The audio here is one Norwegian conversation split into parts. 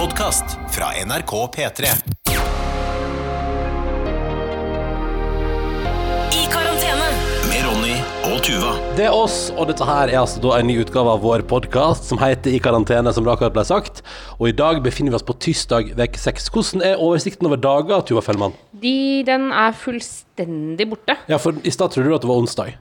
podkast fra NRK P3. I karantene. Med Ronny og Tuva. Det er oss, og dette her er altså da en ny utgave av vår podkast som heter I karantene, som det akkurat ble sagt. Og i dag befinner vi oss på tirsdag uke seks. Hvordan er oversikten over dager, Tuva Fellmann? De, den er fullstendig borte. Ja, for i stad trodde du at det var onsdag.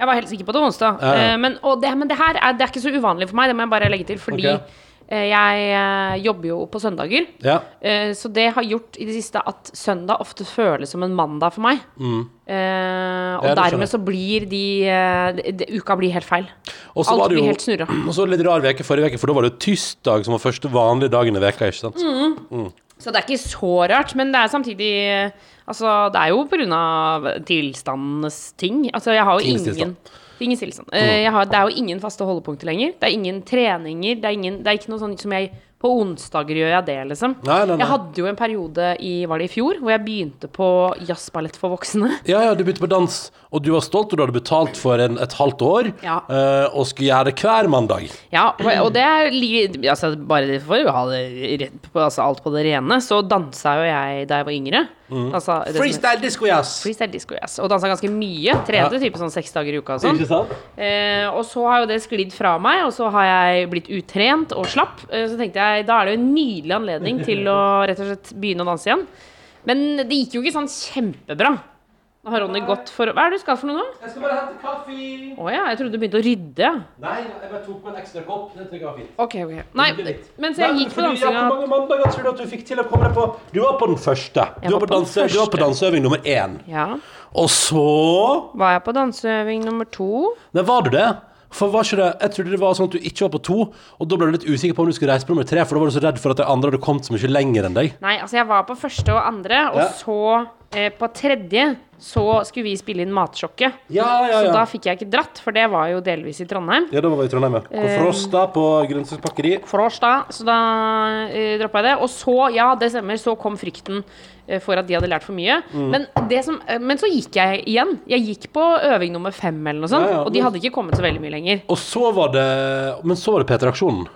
Jeg var helt sikker på at det var onsdag. Ja, ja. Eh, Men, og det, men det her er, det er ikke så uvanlig for meg, det må jeg bare legge til. Fordi Ok. Eh, jeg eh, jobber jo på søndager. Ja. Eh, Så det har gjort i det siste at søndag ofte føles som en mandag for meg. Mm. og Mm. Ja, dermed så blir de, de, de Uka blir helt feil. Og så Alt blir jo helt snurra. Og så litt rar veke forrige uke, for da var det jo tirsdag som var første vanlige dagen i veka, ikke sant? Mm. Så det er ikke så rart, men det er samtidig Altså, det er jo av tilstandenes ting. Altså, jeg har jo Tingenes ingen. Tingens tilstand. Eh, har, det er jo ingen faste holdepunkter lenger. Det er ingen treninger. Det er, ingen, det er ikke noe sånn som jeg På onsdager gjør jeg det, liksom. Nei, nei, nei. Jeg hadde jo en periode i Var det i fjor? Hvor jeg begynte på jazzballett for voksne. Ja, ja, du begynte på dans, og du var stolt, og du hadde betalt for en, et halvt år, Ja. eh, og skulle gjøre det hver mandag. Ja, og, det er altså, Bare for å ha det altså, alt på det rene, så dansa jo jeg da jeg var yngre. Altså, det Mm. Freestyle disco jazz! Freestyle disco, yes. Og dansa ganske mye. Trente type sånn seks dager i uka og sånn. Ikke sant? Eh, og så har jo det sklidd fra meg, og så har jeg blitt utrent og slapp. Eh, så tenkte jeg da er det jo en nydelig anledning til å rett og slett begynne å danse igjen. Men det gikk jo ikke sånn kjempebra. Nå har Ronny gått for Hva er det du skal for noe nå? Jeg skal bare hente kaffe. Å ja, jeg trodde du begynte å rydde. Nei, jeg bare tok med en ekstra kopp. Det tror jeg var fint. Ok, ok. Nei, mens jeg jeg gikk på dansinga Hvor mange mandager tror du at du fikk til å komme deg på Du var på den første. Du var var på, danse, første. du var på danseøving nummer én. Ja. Og så Var jeg på danseøving nummer to? Nei, var du det? For var ikke det Jeg trodde det var sånn at du ikke var på to, og da ble du litt usikker på om du skulle reise på nummer tre, for da var du så redd for at de andre hadde kommet så mye lenger enn deg. Nei, altså jeg var på første og andre, og Ja. så eh, på tredje så skulle vi spille inn Matsjokket. Ja, ja, Så da fikk jeg ikke dratt, for det var jo delvis i Trondheim. Ja, da var vi i Trondheim, ja. På Eh, på Grønnsakspakkeri. Frosta, så da uh, droppa jeg det. Og så, ja, det stemmer, så kom frykten eh, for at de hadde lært for mye. Mm. Men, det som, eh, men så gikk jeg igjen. Jeg gikk på øving nummer fem, eller noe sånt, Ja, ja, og de hadde ikke kommet så veldig mye lenger. Og så var det Men så var det P3-aksjonen.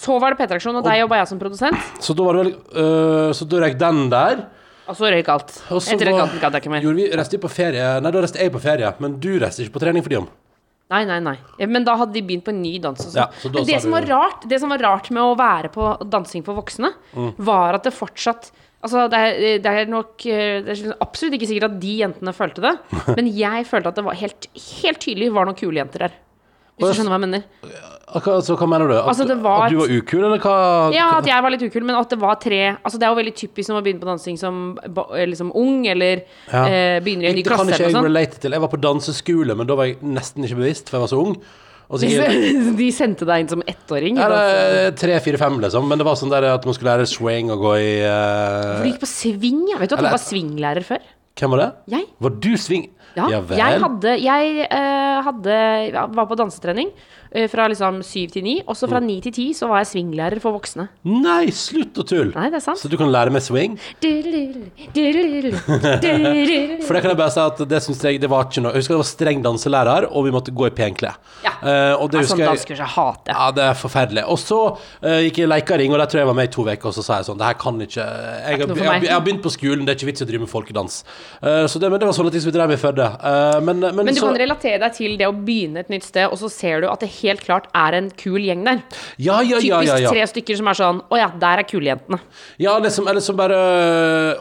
Så var det P3-aksjon, og der jobba jeg som produsent. Så da var det vel øh, Så da røyk den der. Og så røyk alt. Etter var- røyk alt gadd jeg ikke mer. Gjorde vi, reiste vi på ferie Nei, da reiste jeg på ferie, men du reiste ikke på trening for de om. Nei, nei, nei. Men da hadde de begynt på en ny dans. Og sånn. Ja, så Men det som, var rart, det som var rart med å være på dansing for voksne, Mm. var at det fortsatt Altså, det er, det er nok eh, Det er absolutt ikke sikkert at de jentene følte det, men jeg følte at det var helt, helt tydelig var noen kule jenter der. Hvis du skjønner hva jeg mener? Så hva mener du? At, Altså, var at du var ukul, eller hva? Ja, at jeg var litt ukul, men at det var tre Altså, det er jo veldig typisk når man begynner på dansing som eh, liksom ung, eller Ja. eh, begynner i en ny Det kan klasse ikke jeg relate til. Jeg var på danseskole, men da var jeg nesten ikke bevisst, for jeg var så ung. Så gikk De sendte deg inn som ettåring? Er tre, fire, fem, liksom. Men det var sånn der at man skulle lære swing og gå i For du gikk på sving, ja. Vet du at du var swinglærer før? Hvem var det? Jeg. Var du sving? Ja, vel. jeg hadde Jeg eh, hadde, var på dansetrening fra liksom syv til ni. Og så Mm. fra ni til ti så var jeg swinglærer for voksne. Nei, slutt å tulle! Nei, det er sant. Så du kan lære meg swing? For det kan jeg bare si at det syns jeg det var ikke noe Jeg husker det var streng danselærer, og vi måtte gå i penklær. Ja. Uh, og det Sånn husker jeg hater. Ja, det er forferdelig. Og så uh, gikk jeg i Leikaring, og der tror jeg jeg var med i to uker, og så sa jeg sånn Det her kan ikke Jeg, jeg, jeg har begynt på skolen, det er ikke vits i å drive med folkedans. Uh, så det, men det var sånne ting som vi drev med i Førde. Eh, men, men, Men du så, kan relatere deg til det å begynne et nytt sted, og så ser du at det helt klart er en kul gjeng der. Ja, ja, ja, Typisk tre stykker som er sånn Å ja, der er kulejentene. Ja, liksom, eller som bare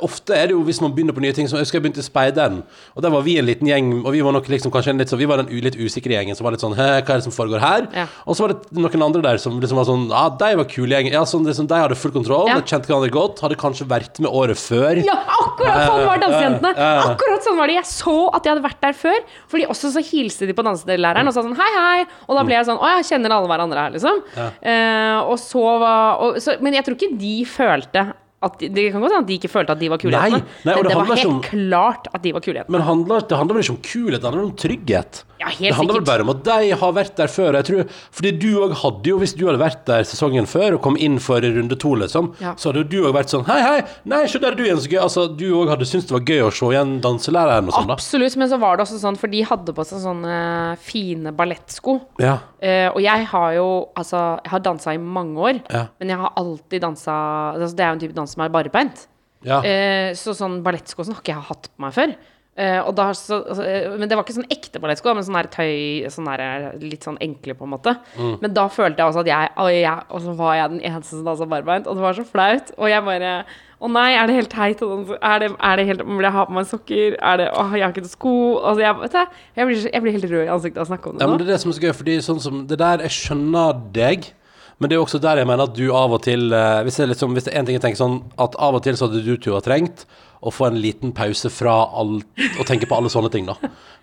Ofte er det jo hvis man begynner på nye ting som Jeg husker jeg begynte i Speideren, og der var vi en liten gjeng, og vi var nok liksom kanskje litt sånn Vi var den litt usikre gjengen som var litt sånn Hæ, hva er det som foregår her? Og så var det noen andre der som liksom var sånn Ja, de var kule gjeng. Ja, sånn, liksom, de hadde full kontroll, de kjente hverandre godt, hadde kanskje vært med året før. Ja, akkurat sånn var dansejentene! Akkurat sånn var det. Jeg så at de hadde vært der før. Fordi også så hilste de på danselæreren og sa sånn hei, hei. Og da ble jeg sånn å, jeg kjenner alle hverandre her, liksom. Eh, og så var og, så, Men jeg tror ikke de følte At de, det kan godt hende at de ikke følte at de var og men det det var helt om- klart at de var kulhetene. Men handler, det handler vel ikke om kulhet, det handler om trygghet. Ja, helt det handler vel bare om at de har vært der før. Jeg tror, fordi du òg hadde jo, hvis du hadde vært der sesongen før og kom inn for runde to, liksom, Ja. så hadde jo du òg vært sånn Hei, hei, nei, se der er du igjen, så gøy. Altså, du òg hadde syntes det var gøy å se igjen danselæreren og sånn, da. Absolutt, men så var det også sånn, for de hadde på seg sånne fine ballettsko. Ja. Uh, og jeg har jo altså Jeg har dansa i mange år, men jeg har alltid dansa altså, Det er jo en type dans som er barbeint. ja. Eh, så sånn ballettsko sånn har ikke jeg hatt på meg før. Eh, da, så, altså, eh, men det var ikke sånn ekte ballettsko, men sånn tøy sånn der, Litt sånn enkle, på en måte. Mm. Men da følte jeg også at jeg Og, jeg, og så var jeg den eneste som dansa barbeint, og det var så flaut. Og jeg bare Å nei, er det helt teit? Er det, er det helt vil jeg ha på meg sokker? Er det Å, jeg har ikke noe sko? Altså, jeg, vet du, jeg, blir, jeg blir helt rød i ansiktet av å snakke om det Ja, men det er det som er så gøy, fordi sånn som det der, jeg skjønner deg, men det er jo også der jeg mener at du av og til eh, Hvis det er, liksom, hvis en ting jeg tenker sånn, at av og til så hadde du Tuva trengt å få en liten pause fra alt, å tenke på alle sånne ting, da.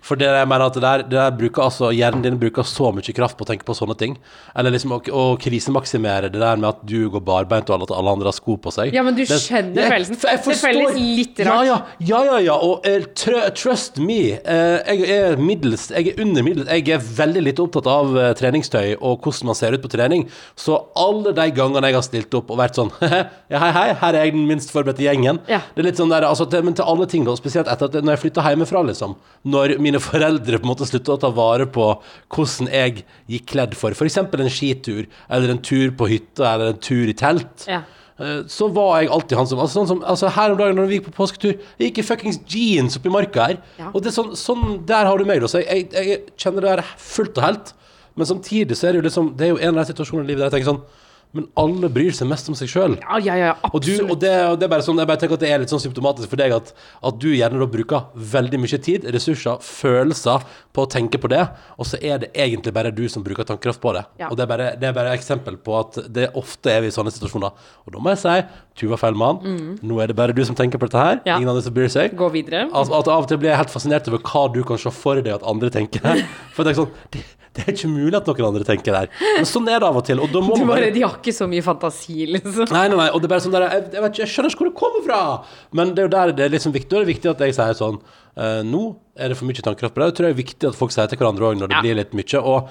For det jeg mener at det der, det der bruker altså, hjernen din bruker så mye kraft på å tenke på sånne ting. Eller liksom å, å krisemaksimere det der med at du går barbeint og at alle andre har sko på seg. Ja, men du Det- skjønner jeg- følelsen. Jeg, jeg Det føles litt rart. Ja, ja, ja, ja, og uh, tr trust me, Uh, jeg er middels, jeg er under middels, jeg er veldig lite opptatt av uh, treningstøy og hvordan man ser ut på trening, så alle de gangene jeg har stilt opp og vært sånn, ja, hei, hei, her er jeg den minst forberedte gjengen. Ja. Det er litt sånn der, altså, til, men til alle ting da, spesielt etter at når jeg flyttet hjemmefra, liksom, når mine foreldre på en måte sluttet å ta vare på hvordan jeg gikk kledd for, eksempel en skitur, eller en tur på hytta, eller en tur i telt. Ja. Eh, Så var jeg alltid han som Altså, sånn som, altså her om dagen når vi gikk på påsketur, jeg gikk i fuckings jeans oppi marka her. Ja. Og det er sånn, sånn Der har du meg, da. Så jeg, jeg, jeg kjenner det her fullt og helt. Men samtidig så er det jo liksom Det er jo en av de situasjonene i livet der jeg tenker sånn Men alle bryr seg mest om seg sjøl. Ja, ja, ja, Og, du, og, det, og det er bare sånn, jeg bare tenker at det er litt sånn symptomatisk for deg at, at du gjerne da bruker veldig mye tid, ressurser, følelser på å tenke på det, og så er det egentlig bare du som bruker tankekraft på det. Og det er bare det er bare et eksempel på at det ofte er vi i sånne situasjoner. Og da må jeg si, Tuva Fellmann, nå er det bare du som tenker på dette her, ingen andre som bryr seg. Gå videre. Altså, at av og til blir jeg helt fascinert over hva du kan se for deg at andre tenker. For det er ikke sånn, det, det er ikke mulig at noen andre tenker der. Men sånn er det av og til, og da må Du bare, bare, de har ikke så mye fantasi, liksom. Nei, nei, nei, og det er bare sånn der, jeg, jeg, vet jeg skjønner ikke hvor det kommer fra Men det er jo der det er liksom viktig det er viktig at jeg sier sånn eh, Nå er det for mye tankekraft på det Jeg tror det er viktig at folk sier til hverandre òg Når det Ja. blir litt mye Og,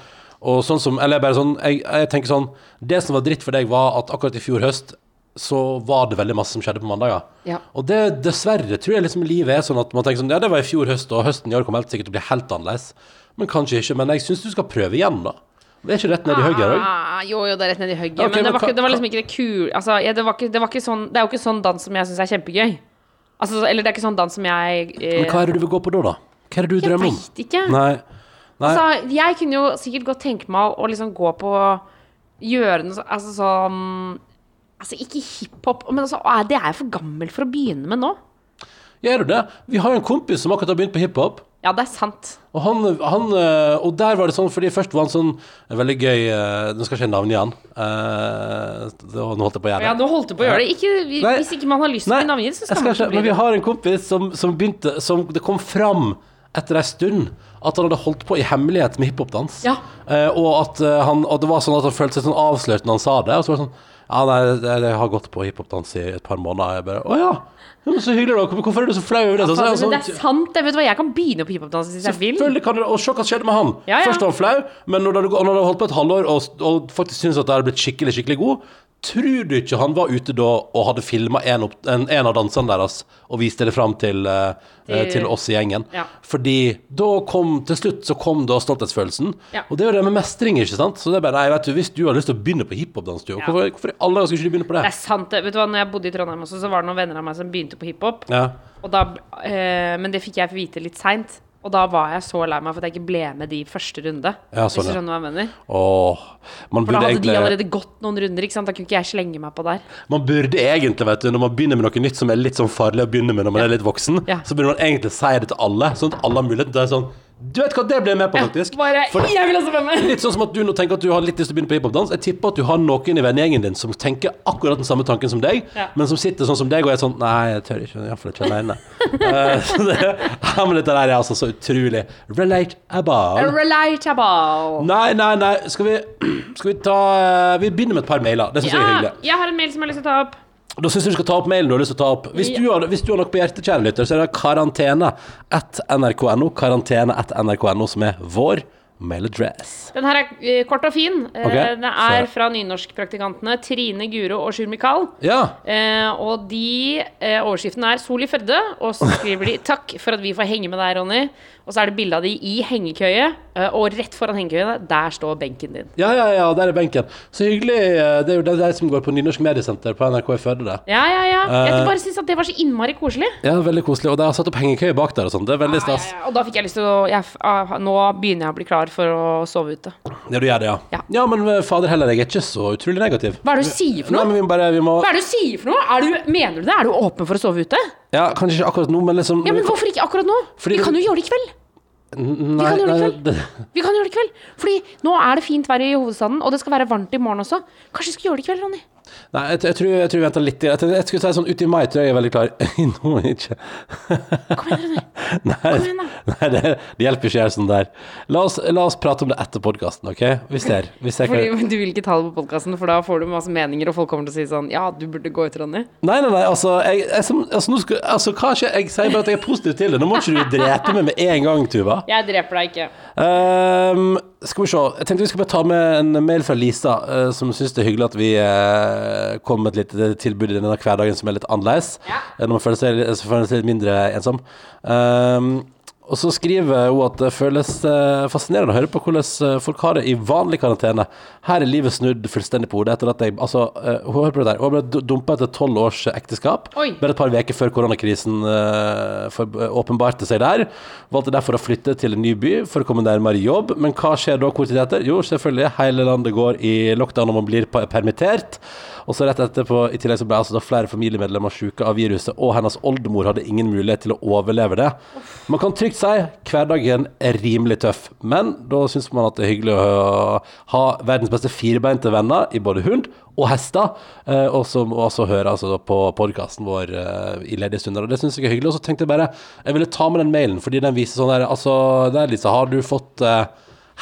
og sånn som, eller bare sånn jeg, jeg tenker sånn Det som var dritt for deg var at akkurat i fjor høst Så var det veldig masse som skjedde på mandager Ja. Og det dessverre tror jeg liksom livet er sånn At man tenker sånn, ja det var i fjor høst Og høsten i år kommer helt sikkert til å bli helt annerledes Men kanskje ikke, men jeg synes du skal prøve igjen da Det er ikke rett ned i høyre også Ah, jo, jo, det er rett ned i høyre. Okay, men det var, ikke, det var liksom ikke det kule Altså, ja, det, var ikke, det var ikke sånn Det er jo ikke sånn dans som jeg syns er kjempegøy. Altså, eller det er ikke sånn dans som jeg eh, Men hva er det du vil gå på da da? Hva er det du Jeg drømmer om? Jeg veit ikke. Nei, nei Altså, jeg kunne jo sikkert godt tenke meg å liksom gå på Gjøre noe så- Altså sånn Altså, ikke hiphop, men altså, det er jeg for gammel for å begynne med nå. Gjør du det? Vi har jo en kompis som akkurat har begynt på hiphop. Ja, det er sant. Og, han, han, øh, og der var det sånn, fordi først var han sånn veldig gøy øh, Nå skal jeg ikke navnet igjen. Uh, nå holdt jeg på å gjøre det. Ja, nå holdt jeg på å gjøre det. Ikke, hvis ikke man har lyst til å bli navngitt, så skal skal man ikke, ikke men vi har en kompis som, som begynte Som det kom fram etter ei stund at han hadde holdt på i hemmelighet med hiphopdans. Ja. Uh, og at uh, han Og det var sånn at han følte seg sånn avslørt når han sa det. Og så var det sånn Ja, nei, jeg har gått på hiphopdans i et par måneder. Og Jeg bare Å ja. Men så hyggelig, da. Hvorfor er du så flau over det? Ja, faen, Fader, men det er sant, det. Vet du hva, jeg kan begynne på hiphopdans hvis jeg vil. Selvfølgelig kan det Og se hva skjedde med han. Ja, ja. Først var han flau, men når han hadde holdt på et halvår og, og faktisk syntes at det hadde blitt skikkelig skikkelig god, tror du ikke han var ute da og hadde filma en, en, en av dansene deres og viste det fram til, eh, Til- oss i gjengen? Ja. Fordi da kom til slutt så kom da stolthetsfølelsen. Ja. Og det er jo det med mestring, ikke sant? Så det er bare, nei, vet du, Hvis du har lyst til å begynne på hiphopdans, Ja. hvorfor, hvorfor i alle dager skal ikke du begynne på det? Det er sant. Vet du hva, når jeg bodde i Trondheim også, så var det noen venner av meg som begynte på hiphop. Ja. Og da, eh, men det fikk jeg vite litt seint. Og da var jeg så lei meg for at jeg ikke ble med de første runde. Ja, hvis du skjønner hva jeg mener. Åh, man For da hadde hadde de allerede gått noen runder, ikke sant. Da kunne ikke jeg slenge meg på der. Man burde egentlig, vet du, når man begynner med noe nytt som er litt sånn farlig å begynne med når man er litt voksen, Ja. så burde man egentlig si det til alle, sånn at alle har muligheten til å sånn Du vet hva, det ble med på, faktisk. Bare For Jeg vil også være med! Litt sånn som at du nå tenker at du har litt lyst til å begynne på hiphopdans. Jeg tipper at du har noen i vennegjengen din som tenker akkurat den samme tanken som deg, Ja. men som sitter sånn som deg og er sånn Nei, jeg tør ikke. Iallfall ikke alene. uh, det, ja, men dette der er altså så utrolig relatable. Relatable. Nei, nei, nei. Skal vi, skal vi ta eh, Vi begynner med et par mailer. Det syns jeg er Ja, hyggelig. jeg har en mail som jeg har lyst til å ta opp. Da syns jeg du skal ta opp mailen du har lyst til å ta opp. Hvis du har, hvis du har noe på hjertet, kjære lytter, så er det karantene at nrk.no. Karantene at nrk.no, som er vår mailadress. Den her er eh, kort og fin. Okay, Ok, Den så- er fra nynorskpraktikantene Trine Guro og Sjur Mikael. Ja. Eh, og de eh, Overskriften er 'Sol i Førde', og så skriver de 'Takk for at vi får henge med deg, Ronny'. Og så er det bilde av de i hengekøye, eh, og rett foran hengekøyene, der står benken din. ja, ja, ja, der er benken. Så hyggelig. eh, Det er jo de som går på Nynorsk mediesenter på NRK i Førde. det. Ja, ja, ja. Eh. Jeg bare syns at det var så innmari koselig. Ja, veldig koselig. Og de har satt opp hengekøye bak der og sånn. Det er veldig stas. Ja, ja, ja. Og da fikk jeg lyst til å jeg, ah, Nå begynner jeg å bli klar for å sove ute. Ja, du gjør det, ja. Ja. Ja, men eh, fader heller, jeg er ikke så utrolig negativ. Hva er det du sier for Nei, noe? men vi bare vi må, Hva er det du sier for noe? Er du, mener du det? Er du åpen for å sove ute? Ja, kanskje ikke akkurat nå, men liksom Ja, men hvorfor ikke akkurat nå? Fordi vi kan jo gjøre det i kveld. Nei, kan gjøre det i kveld. Vi kan gjøre det i kveld. Fordi nå er det fint vær i hovedstaden, og det skal være varmt i morgen også. Kanskje vi skal gjøre det i kveld, Ronny? Nei, jeg, jeg, tror, jeg tror vi venter litt. Jeg, jeg skulle si sånn ut i mai tror jeg jeg er veldig klar. Nå ikke. Kom igjen, Ronny. Nei, Kom igjen, da. nei det, det hjelper ikke å gjøre sånn der. La oss, la oss prate om det etter podkasten, OK? Vi ser. Vi ser Fordi, Fordi du vil ikke ta det på podkasten, for da får du masse meninger, og folk kommer til å si sånn Ja, du burde gå ut, Ronny. Nei, nei, nei, altså, jeg, jeg, som- altså, nå skal, altså hva skjer? Jeg sier bare at jeg er positiv til det. Nå må ikke du drepe meg med en gang, Tuva. Jeg dreper deg ikke. Um, skal vi se. Jeg tenkte vi skulle bare ta med en mail fra Lisa, uh, som syns det er hyggelig at vi uh, kom med et lite tilbud i denne hverdagen som er litt annerledes. Ja. Eh, Når man føler seg, føler seg litt mindre ensom. Ehm, og så skriver hun at det føles eh, fascinerende å høre på hvordan eh, folk har det i vanlig karantene. Her er livet snudd fullstendig på hodet etter at jeg Altså, eh, hun hører på det der. Hun ble dumpa etter tolv års ekteskap. Oi. Bare et par uker før koronakrisen åpenbarte seg der. Valgte derfor å flytte til en ny by for å komme nærmere jobb. Men hva skjer da kort tid etter? Jo, selvfølgelig, hele landet går i lockdown og man blir permittert. Og så rett etterpå, i tillegg så ble altså flere familiemedlemmer syke av viruset, og hennes oldemor hadde ingen mulighet til å overleve det. Man kan trygt si hverdagen er rimelig tøff, men da syns man at det er hyggelig å ha verdens beste firebeinte venner i både hund og hester, eh, og som også hører altså på podkasten vår eh, i ledige stunder. Og det syns jeg er hyggelig. Og så tenkte jeg bare jeg ville ta med den mailen, fordi den viser sånn der Altså, der, Lisa, har du fått eh,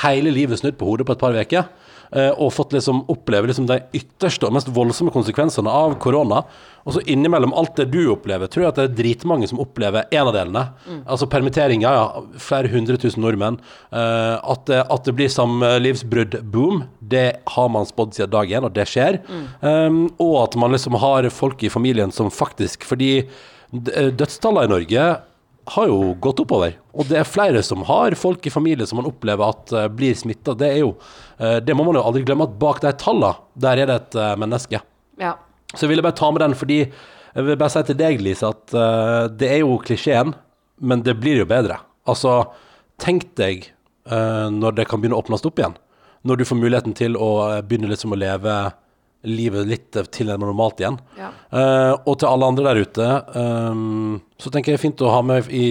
hele livet snudd på hodet på et par uker? Eh, Og fått liksom oppleve liksom de ytterste og mest voldsomme konsekvensene av korona. Og så innimellom alt det du opplever, tror jeg at det er dritmange som opplever en av delene. Altså permitteringer, ja. Flere hundre tusen nordmenn. Uh, at, det, at det blir samlivsbrudd, boom, det har man spådd siden dag én, og det skjer. Um, og at man liksom har folk i familien som faktisk Fordi dødstallene i Norge har jo gått oppover. Og det er flere som har folk i familie som man opplever at uh, blir smitta. Det er jo uh, Det må man jo aldri glemme at bak de tallene, der er det et uh, menneske. Ja. Så jeg ville bare ta med den fordi Jeg vil bare si til deg, Lise, at det er jo klisjeen, men det blir jo bedre. Altså, tenk deg når det kan begynne å åpnes opp igjen. Når du får muligheten til å begynne liksom å leve livet litt til det normalt igjen. Ja. Uh, og til alle andre der ute, um, så tenker jeg det er fint å ha med i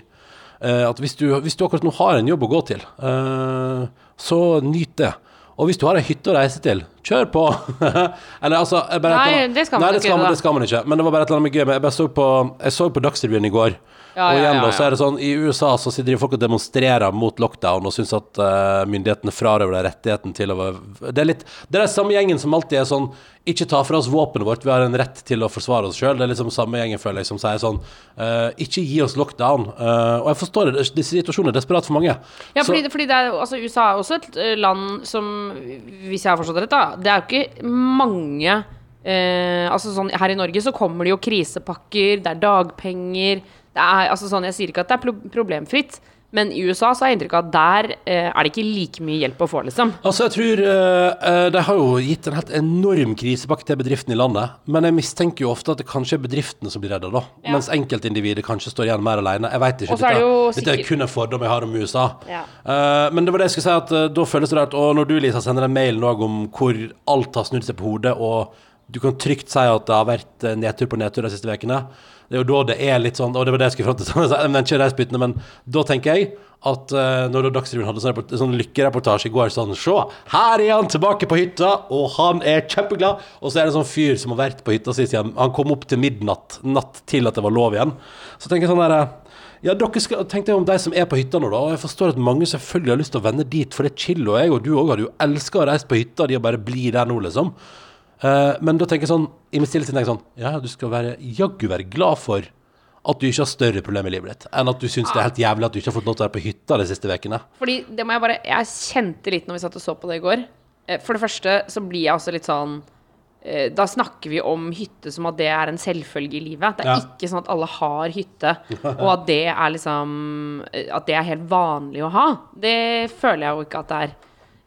uh, at hvis du, hvis du akkurat nå har en jobb å gå til, uh, så nyt det. Og hvis du har ei hytte å reise til, kjør på! Eller altså Nei, det skal man Nei, det skal, man, det skal man ikke. Men det var bare et eller annet med gøy. Jeg, så på, jeg så på Dagsrevyen i går. Ja, og igjen da, så er det sånn I USA så sitter folk og demonstrerer mot lockdown og syns at uh, myndighetene frarøver deg rettigheten til å Det er litt Det er den samme gjengen som alltid er sånn Ikke ta fra oss våpenet vårt, vi har en rett til å forsvare oss sjøl. Det er liksom samme gjengen, føler jeg, som sier sånn uh, Ikke gi oss lockdown. Uh, og jeg forstår det, disse situasjonene er desperat for mange. Ja, Så- fordi, fordi det er, altså, USA er også et land som, hvis jeg har forstått det rett, da Det er jo ikke mange eh, Altså sånn Her i Norge så kommer det jo krisepakker, det er dagpenger er altså sånn Jeg sier ikke at det er problemfritt, men i USA så har jeg inntrykk av at der eh, er det ikke like mye hjelp å få, liksom. Altså, jeg tror eh, eh, De har jo gitt en helt enorm krisepakke til bedriftene i landet, men jeg mistenker jo ofte at det kanskje er bedriftene som blir redda, da. Ja. Mens enkeltindividet kanskje står igjen mer alene. Jeg veit ikke. Så er Dette, det dette er kun en fordom jeg har om USA. Ja. Eh, men det var det jeg skulle si, at eh, da føles det rart. Og når du, Lisa, sender en mail nå om hvor alt har snudd seg på hodet, og du kan trygt si at det har vært eh, nedtur på nedtur de siste ukene. Det er jo da det er litt sånn, og det var det jeg skulle fram til, men ikke men da tenker jeg at uh, når Dagsrevyen hadde sånn, sånn lykkereportasje i går, sånn Se, her er han tilbake på hytta, og han er kjempeglad. Og så er det sånn fyr som har vært på hytta si siden han kom opp til midnatt, natt til at det var lov igjen. Så tenker jeg sånn der ja, dere skal, Tenk deg om de som er på hytta nå, da. Og jeg forstår at mange selvfølgelig har lyst til å vende dit, for det er chill. Og jeg og du òg hadde jo elska å reise på hytta, de og bare bli der nå, liksom. Eh, men da tenker jeg sånn, i min stille tenker jeg sånn Ja, du skal være jaggu være glad for at du ikke har større problemer i livet ditt, enn at du syns det er helt jævlig at du ikke har fått lov til å være på hytta de siste ukene. Fordi det må jeg bare Jeg kjente litt når vi satt og så på det i går. Eh, For det første så blir jeg også litt sånn eh, Da snakker vi om hytte som at det er en selvfølge i livet. Det er Ja. ikke sånn at alle har hytte, og at det er liksom At det er helt vanlig å ha. Det føler jeg jo ikke at det er.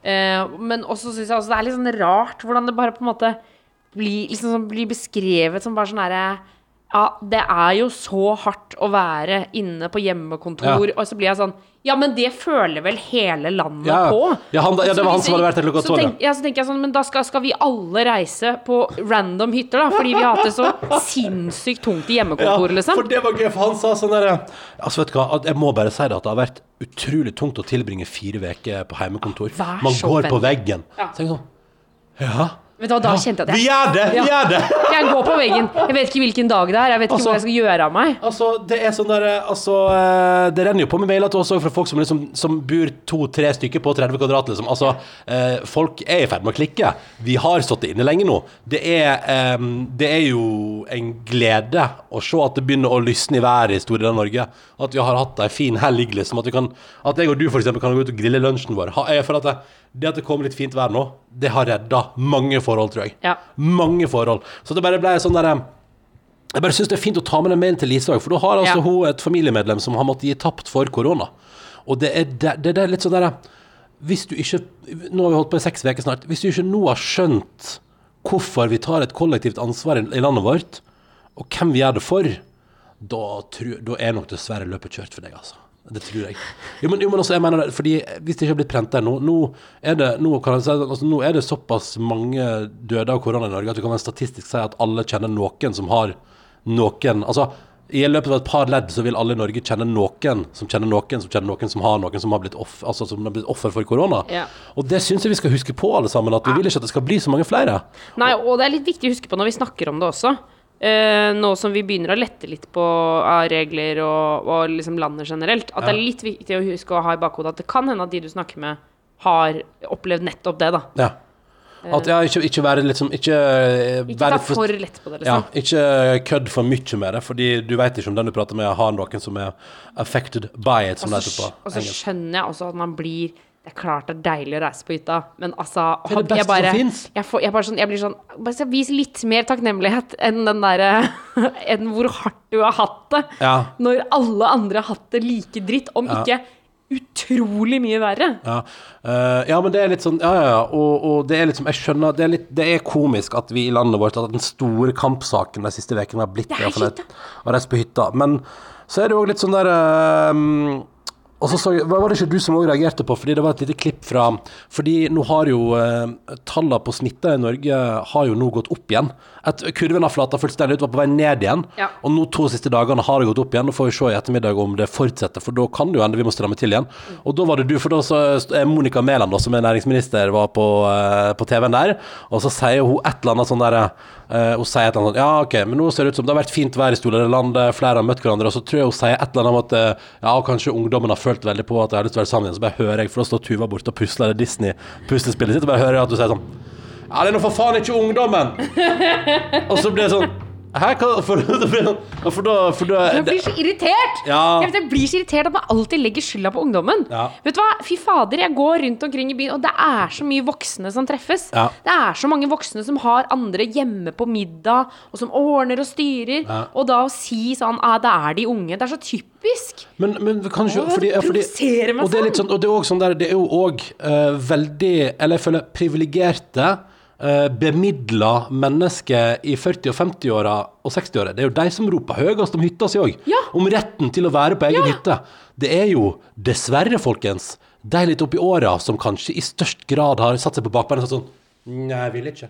Eh, Men også syns jeg også det er litt sånn rart hvordan det bare på en måte blir, liksom, sånn- blir beskrevet som bare sånn herre ja, det er jo så hardt å være inne på hjemmekontor, Ja. og så blir jeg sånn Ja, men det føler vel hele landet Ja, på? ja, han- ja, det var han som hadde vært der klokka tolv, Ja, så tenker jeg sånn, men da skal, skal vi alle reise på random hytter, da? Fordi vi har hatt det så sinnssykt tungt i hjemmekontoret, liksom. for det var gøy, for han sa sånn der Altså, vet du hva, jeg må bare si det at det har vært utrolig tungt å tilbringe fire uker på hjemmekontor. Man går på veggen. Ja. Så jeg sånn Ja, Vet du hva, da kjente jeg at vi er gjør det! Vi er gjør det! jeg går på veggen. Jeg vet ikke hvilken dag det er. Jeg vet ikke Altså- hva jeg skal gjøre av meg. Altså, det er sånn der Altså, eh, det renner jo på med mailer til oss òg fra folk som liksom Som bor to-tre stykker på 30 kvadrat, liksom. Altså, eh, folk er i ferd med å klikke. Vi har stått inne lenge nå. Det er, eh, det er jo en glede å se at det begynner å lysne i været i store deler av Norge. At vi har hatt ei en fin helg, liksom. At, vi kan, at jeg og du for eksempel kan gå ut og grille lunsjen vår. Ha, jeg føler at det, det at det kommer litt fint vær nå, det har redda mange forhold, tror jeg. Ja. Mange forhold. Så det bare ble sånn derre jeg bare synes det er fint å ta med den mailen til Lise òg, for da har altså Ja. hun et familiemedlem som har måttet gi tapt for korona. Og det er, det, det er litt sånn derre Hvis du ikke Nå har vi holdt på i seks uker snart. Hvis du ikke nå har skjønt hvorfor vi tar et kollektivt ansvar i, i landet vårt, og hvem vi gjør det for, da, tror- da er nok dessverre løpet kjørt for deg, altså. Det tror jeg. Jo, men, jo, men også, jeg mener det, fordi Hvis det ikke har blitt prenta der nå er det, nå kan jeg si, altså, nå er det såpass mange døde av korona i Norge at du kan statistisk si at alle kjenner noen som har noen Altså, i løpet av et par ledd så vil alle i Norge kjenne noen som kjenner noen som kjenner noen som har noen som har blitt, off, altså, som har blitt offer for korona. Ja. Og det syns jeg vi skal huske på, alle sammen. At vi vil ikke at det skal bli så mange flere. Nei, og det er litt viktig å huske på når vi snakker om det også. Eh, nå som vi begynner å lette litt på av regler og, og liksom landet generelt. At det er litt viktig å huske å ha i bakhodet at det kan hende at de du snakker med, har opplevd nettopp det, da. Ja. At ja, ikke, ikke være liksom Ikke, eh, Ikke være ta for lett på det, Ja, liksom. ikke kødd for mye med det, fordi du vet ikke om den du prater med, har noen som er affected by it, som det heter på og så skjønner jeg også at man blir Det er klart det er deilig å reise på hytta, men altså Det er det beste bare, som finnes. Jeg, får, jeg, bare sånn, jeg blir sånn bare Vis litt mer takknemlighet enn den derre Enn hvor hardt du har hatt det. Ja. Når alle andre har hatt det like dritt, om ikke utrolig mye verre. Ja. Eh, ja, men det er litt sånn Ja, ja, ja. Og, og det er liksom Jeg skjønner Det er litt Det er komisk at vi i landet vårt At den store kampsaken de siste ukene har blitt Det er i hvert fall hytta. å reise på hytta. Men så er det jo litt sånn der eh, og så så, Var det ikke du som også reagerte på? Fordi det var et lite klipp fra Fordi nå har jo eh, tallene på smitta i Norge Har jo nå gått opp igjen Et, Kurven har flata fullstendig ut Var på vei ned igjen. Ja. Og nå to siste dagene har det gått opp igjen. Nå får vi se i ettermiddag om det fortsetter For da kan det jo hende vi må stramme til igjen. Og da var det du For da så er Monica Mæland Som er næringsminister Var på, uh, på TV-en der. Og så sier hun et eller annet sånn der uh, Hun sier et eller annet sånn Ja ok, men nå ser det ut som Det har vært fint vær i store landet Flere har møtt hverandre Og så tror jeg hun sier et eller annet om at uh, Ja, kanskje ungdommen har følt veldig på At jeg har lyst til å være sammen igjen. Så bare hører jeg For da står Tuva bort og pusler det Disney-puslespillet sitt Og bare hører jeg at du sier sånn Ja, det er nå for faen ikke ungdommen Og så blir det sånn Hæ, hva? For, for, for, da, for da Jeg blir så irritert! Ja. Jeg, vet, jeg blir så irritert at man alltid legger skylda på ungdommen. Ja. Vet du hva? Fy fader, jeg går rundt omkring i byen, og det er så mye voksne som treffes. Ja. Det er så mange voksne som har andre hjemme på middag, og som ordner og styrer. Ja. Og da å si sånn ah, det er de unge. Det er så typisk. Men, men kanskje Åh, fordi, det ja, fordi meg og det er litt sånn. sånn. Og det er også sånn der Det er jo òg veldig Eller jeg føler privilegerte Uh, bemidla mennesker i 40- og 50-åra og 60-åra. Det er jo de som roper høyest om hytta si òg. Ja. Om retten til å være på egen Ja. hytte. Det er jo dessverre, folkens, de litt oppi åra som kanskje i størst grad har satt seg på bakbeina og sagt sånn Nei, jeg vil ikke.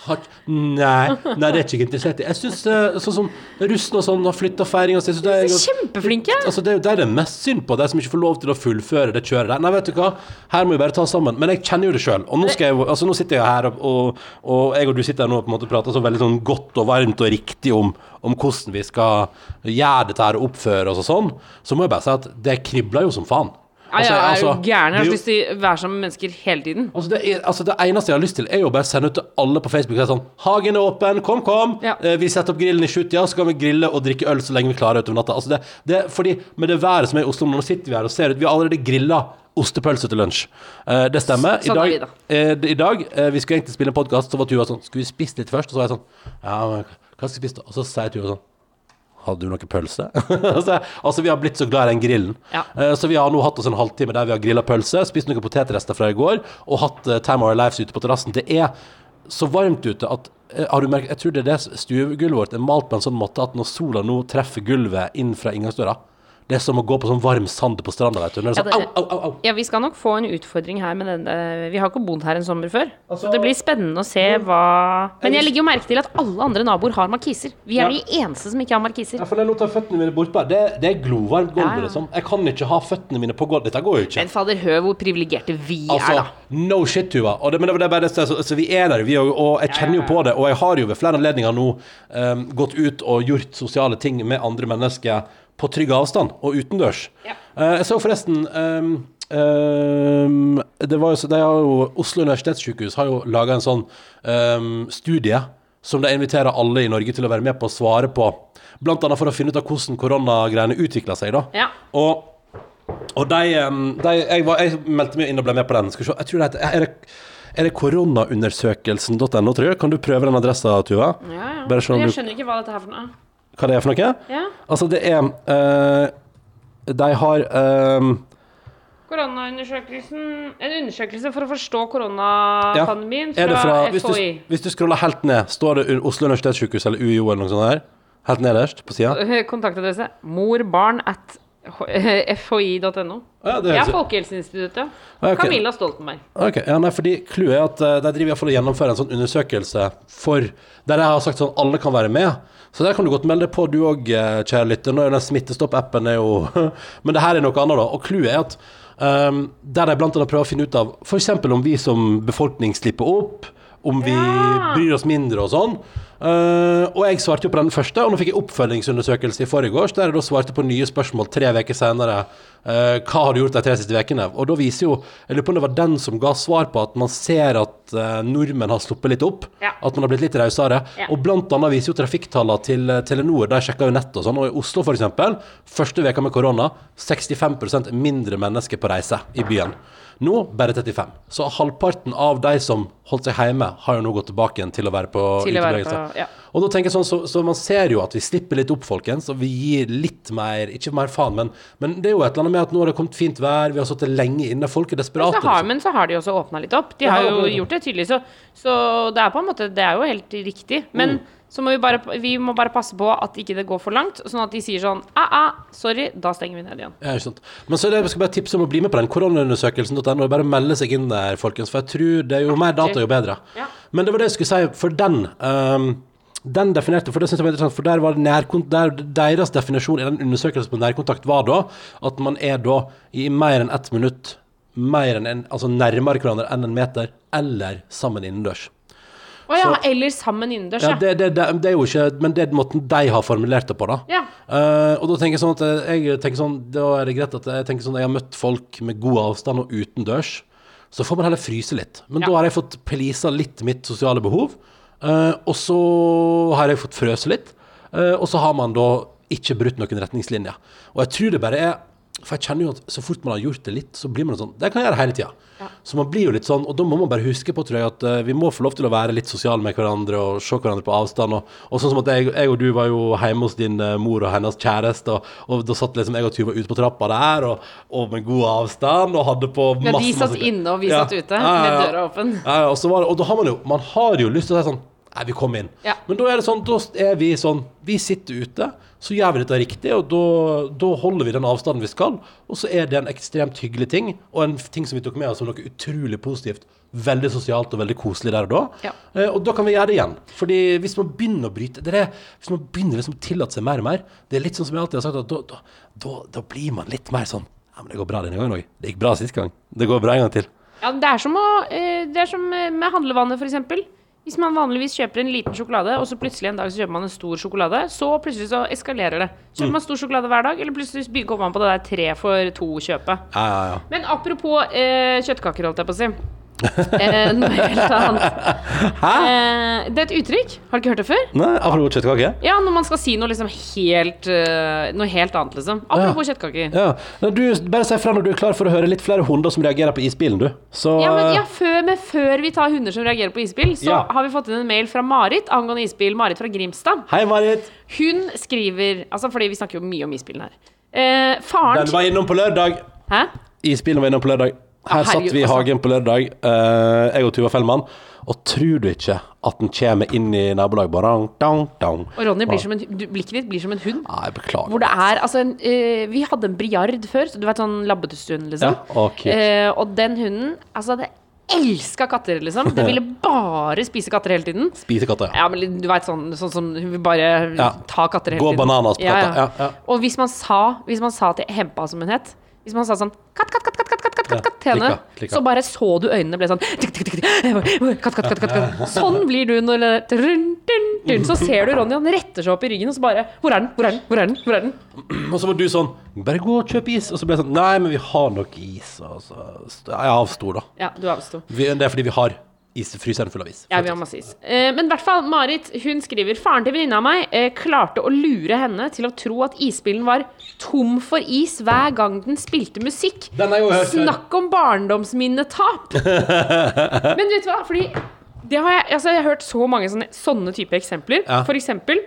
Har, nei, nei, det er ikke interessert i. Jeg syns sånn som russen og sånn har flytta feiring og sånn. Kjempeflinke. Altså, det er jo det er mest synd på, de som ikke får lov til å fullføre det kjøret der. Nei, vet du hva, her må vi bare ta oss sammen. Men jeg kjenner jo det sjøl. Og nå, jeg, altså, nå sitter jeg her, og, og jeg og du sitter her nå og på en måte prater så veldig sånn godt og varmt og riktig om, om hvordan vi skal gjøre dette her og oppføre oss og sånn. Så må jeg bare si at det kribler jo som faen. Ja, Altså, ja, er altså, du gæren? Jeg har jo- så lyst til å være sammen med mennesker hele tiden. Altså det, er, altså det eneste jeg har lyst til, er jo bare å sende ut til alle på Facebook og si sånn Hagen er åpen, kom, kom! Ja. Eh, vi setter opp grillen i sjutida, så kan vi grille og drikke øl så lenge vi klarer utover natta. Altså det, det fordi Med det været som er i Oslo nå, sitter vi her og ser ut Vi har allerede grilla ostepølse til lunsj. Eh, det stemmer. I Sånn er dag, vi eh, I dag eh, Vi skulle egentlig spille en podkast, så var Tuva sånn Skulle vi spist litt først? Og så var jeg sånn Ja, men hva skal vi spise da? Og så sier Tuva sånn hadde du noe pølse? altså, vi har blitt så glad i den grillen. Ja. Eh, så vi har nå hatt oss en halvtime der vi har grilla pølse, spist noen potetrester fra i går, og hatt eh, Time Our Lives ute på terrassen. Det er så varmt ute at eh, har du merket, Jeg tror det er det stuegulvet vårt er malt på en sånn måte at når sola nå treffer gulvet inn fra inngangsdøra Det er som å gå på sånn varm sand på stranda, vet du. Når det er sånn, au, au, au, au. Ja, vi skal nok få en utfordring her med denne Vi har ikke bodd her en sommer før. Altså- så det blir spennende å se hva Men jeg legger jo merke til at alle andre naboer har markiser. Vi er Ja. de eneste som ikke har markiser. Ja, for jeg lot føttene mine bortpå. Det, det er glovarmt gulv, Ja, ja. liksom. Jeg kan ikke ha føttene mine på gulvet. Dette går jo ikke. Men fader, hør hvor privilegerte vi Altså, er, da. no shit, Tuva. Og det, men det er bare det, så, så vi er der, vi òg. Og jeg kjenner jo på det. Og jeg har jo ved flere anledninger nå um, gått ut og gjort sosiale ting med andre mennesker på trygg avstand og utendørs. Ja. Eh, jeg så forresten um, um, det var jo, så- de har jo, Oslo universitetssykehus har jo laga en sånn um, studie som de inviterer alle i Norge til å være med på å svare på. Blant annet for å finne ut av hvordan koronagreiene utvikla seg. da. Ja. Og og de, de jeg, var, jeg meldte meg inn og ble med på den. Skal vi se, jeg tror det heter Er det, er det koronaundersøkelsen.no, tror jeg? Kan du prøve den adressa, Tuva? Ja, ja. Jeg skjønner ikke hva dette er for noe. Hva det er for noe? Ja. Altså, det er eh, De har um, Koronaundersøkelsen En undersøkelse for å forstå ja, koronapandemien det fra, fra hvis du, hvis du scroller helt ned, står det Oslo universitetssykehus eller UiO eller noe sånt der? Helt nederst på sida? Kontaktadresse morbarn at fhi.no. Ja, det er Folkehelseinstituttet. Okay. Camilla Stoltenberg. Ok, ja, nei, fordi Clouet er at eh, de driver i hvert fall og gjennomfører en sånn undersøkelse for Der jeg har sagt sånn alle kan være med. Så der kan du godt melde deg på, du òg, kjære lytter. Nå er den Smittestopp-appen er jo Men det her er noe annet, da. Og clouet er at um, der de blant annet prøver å finne ut av f.eks. om vi som befolkning slipper opp, om vi bryr oss mindre og sånn. Eh, og jeg svarte jo på den første, og nå fikk jeg oppfølgingsundersøkelse i forgårs, der jeg da svarte på nye spørsmål tre uker senere. Uh, hva har du gjort de tre siste ukene? Og da viser jo Jeg lurer på om det var den som ga svar på at man ser at uh, nordmenn har sluppet litt opp. Ja. At man har blitt litt rausere. Ja. Og blant annet viser jo trafikktallene til Telenor, de sjekker jo nett og sånn, og i Oslo f.eks., første veka med korona, 65% mindre mennesker på reise i byen. Nå bare 35. Så halvparten av de som holdt seg hjemme, har jo nå gått tilbake igjen til å være på utebevegelse. ja. Og da tenker jeg sånn, så, så man ser jo at vi slipper litt opp, folkens, og vi gir litt mer Ikke mer faen, men, men det er jo et eller annet med at nå har det kommet fint vær, vi har sittet lenge inne, folk er Men desperate. så, har, liksom. men så har de også åpna litt opp. De har jo gjort det tydelig, så, så det er på en måte Det er jo helt riktig. Men Mm. Så må vi bare Vi må bare passe på at ikke det går for langt, sånn at de sier sånn ah, ah, sorry, da stenger vi ned igjen. Ja, ikke sant. Men så er det, jeg skal bare tipse om å bli med på den koronaundersøkelsen.no. Bare melde seg inn der, folkens. For jeg tror det er jo mer data, jo bedre. Ja. Men det var det jeg skulle si for den. um, den definerte, for det synes jeg var interessant, for der var nærkont, der deres definisjon i den undersøkelsen på nærkontakt var da at man er da i mer enn ett minutt mer enn en, altså nærmere hverandre enn en meter, eller sammen innendørs. Å ja, Så- eller sammen innendørs, Ja, ja. det, det, det, det er jo ikke Men det er måten de har formulert det på, da. Ja. Eh, og da tenker jeg sånn at jeg, jeg tenker sånn Da er det greit at jeg tenker sånn jeg har møtt folk med god avstand og utendørs. Så får man heller fryse litt. Men Ja. da har jeg fått pleasa litt mitt sosiale behov. eh, og så har jeg fått frøse litt. eh, og så har man da ikke brutt noen retningslinjer. Og jeg tror det bare er For jeg kjenner jo at så fort man har gjort det litt, så blir man sånn Det kan jeg gjøre hele tida. Så man blir jo litt sånn, og da må man bare huske på, tror jeg, at eh, vi må få lov til å være litt sosiale med hverandre og se hverandre på avstand. Og, og sånn som at jeg, jeg og du var jo hjemme hos din eh, mor og hennes kjæreste, og, og da satt liksom jeg og Tuva ute på trappa der, og, og med god avstand, og hadde på Ja, masse de satt masse- inne, og vi Ja. satt ute, Ja, ja, med døra åpen. Ja, ja, var og da har man jo Man har jo lyst til å si sånn Nei, vi kom inn. Ja. Men da er det sånn, da er vi sånn Vi sitter ute, så gjør vi dette riktig, og da, holder vi den avstanden vi skal. Og så er det en ekstremt hyggelig ting, og en ting som vi tok med oss som noe utrolig positivt. Veldig sosialt og veldig koselig der og da. Ja. Eh, og da kan vi gjøre det igjen. Fordi hvis man begynner å bryte det er, Hvis man begynner liksom å tillate seg mer og mer Det er litt sånn som jeg alltid har sagt, at da, da, da, da blir man litt mer sånn Ja, men det går bra denne gangen òg. Det gikk bra sist gang. Det går bra en gang til. Ja, det er som, å, eh, det er som med handlevannet, eksempel. Hvis man vanligvis kjøper en liten sjokolade, og så plutselig en dag så kjøper man en stor sjokolade, så plutselig så eskalerer det. Kjøper man stor sjokolade hver dag, eller plutselig kommer man på det der tre for to-kjøpet. Ja, ja, ja. Men apropos eh, kjøttkaker, holdt jeg på å si. Eh, noe helt annet. Eh, det er et uttrykk. Har du ikke hørt det før? Nei, apropos kjøttkake? Ja, når man skal si noe liksom helt eh, Noe helt annet, liksom. Apropos kjøttkaker. Ja. Nei, Du, bare si fra når du er klar for å høre litt flere hunder som reagerer på isbilen, du. Så Ja, men, ja, før, men før vi tar hunder som reagerer på isbil, så Ja. har vi fått inn en mail fra Marit angående isbil. Marit fra Grimstad. Hei, Marit. Hun skriver Altså, fordi vi snakker jo mye om isbilen her. Eh, faren Den var innom på lørdag. Hæ? Isbilen var innom på lørdag. Her satt vi i altså. hagen på lørdag, eh, jeg og Tuva Fellmann, og tror du ikke at den kommer inn i nabolaget bare dang, dang. Og Ronny blir som en, du, blikket ditt blir som en hund. Nei, beklager. Hvor det er altså en, eh, Vi hadde en briard før, så du vet sånn labbetustund, liksom. Ja, okay. Eh, og den hunden Altså, det elska katter, liksom. Det ville bare spise katter hele tiden. Spise katter, ja. Ja, men du vet sånn, sånn som hun vil bare Ja. ta katter hele Gå tiden. bananas på katter. Ja, ja. Og hvis man sa, hvis man sa til Hempa, som hun het Hvis man sa sånn katt, katt, katt, katt, katt, katt, katt, henne, så bare så du øynene ble sånn katt, katt, katt, katt. Sånn blir du når. Så ser du Ronny, han retter seg opp i ryggen, og så bare Hvor er den? Hvor er den? Hvor er den? Hvor er den? Og så var du sånn Bare gå og kjøp is. Og så ble jeg sånn Nei, men vi har nok is. Og så Jeg avsto, da. Ja, du avsto. Det er fordi vi har is, fryseren full av is. Ja, vi har masse is. Eh, men i hvert fall, Marit hun skriver Faren til venninna av meg eh, klarte å lure henne til å tro at isbilen var tom for is hver gang den spilte musikk. Den har jo hørt. Snakk om barndomsminnetap! men vet du hva? Fordi det har jeg, altså, jeg har hørt så mange sånne, sånne type eksempler. Ja. For eksempel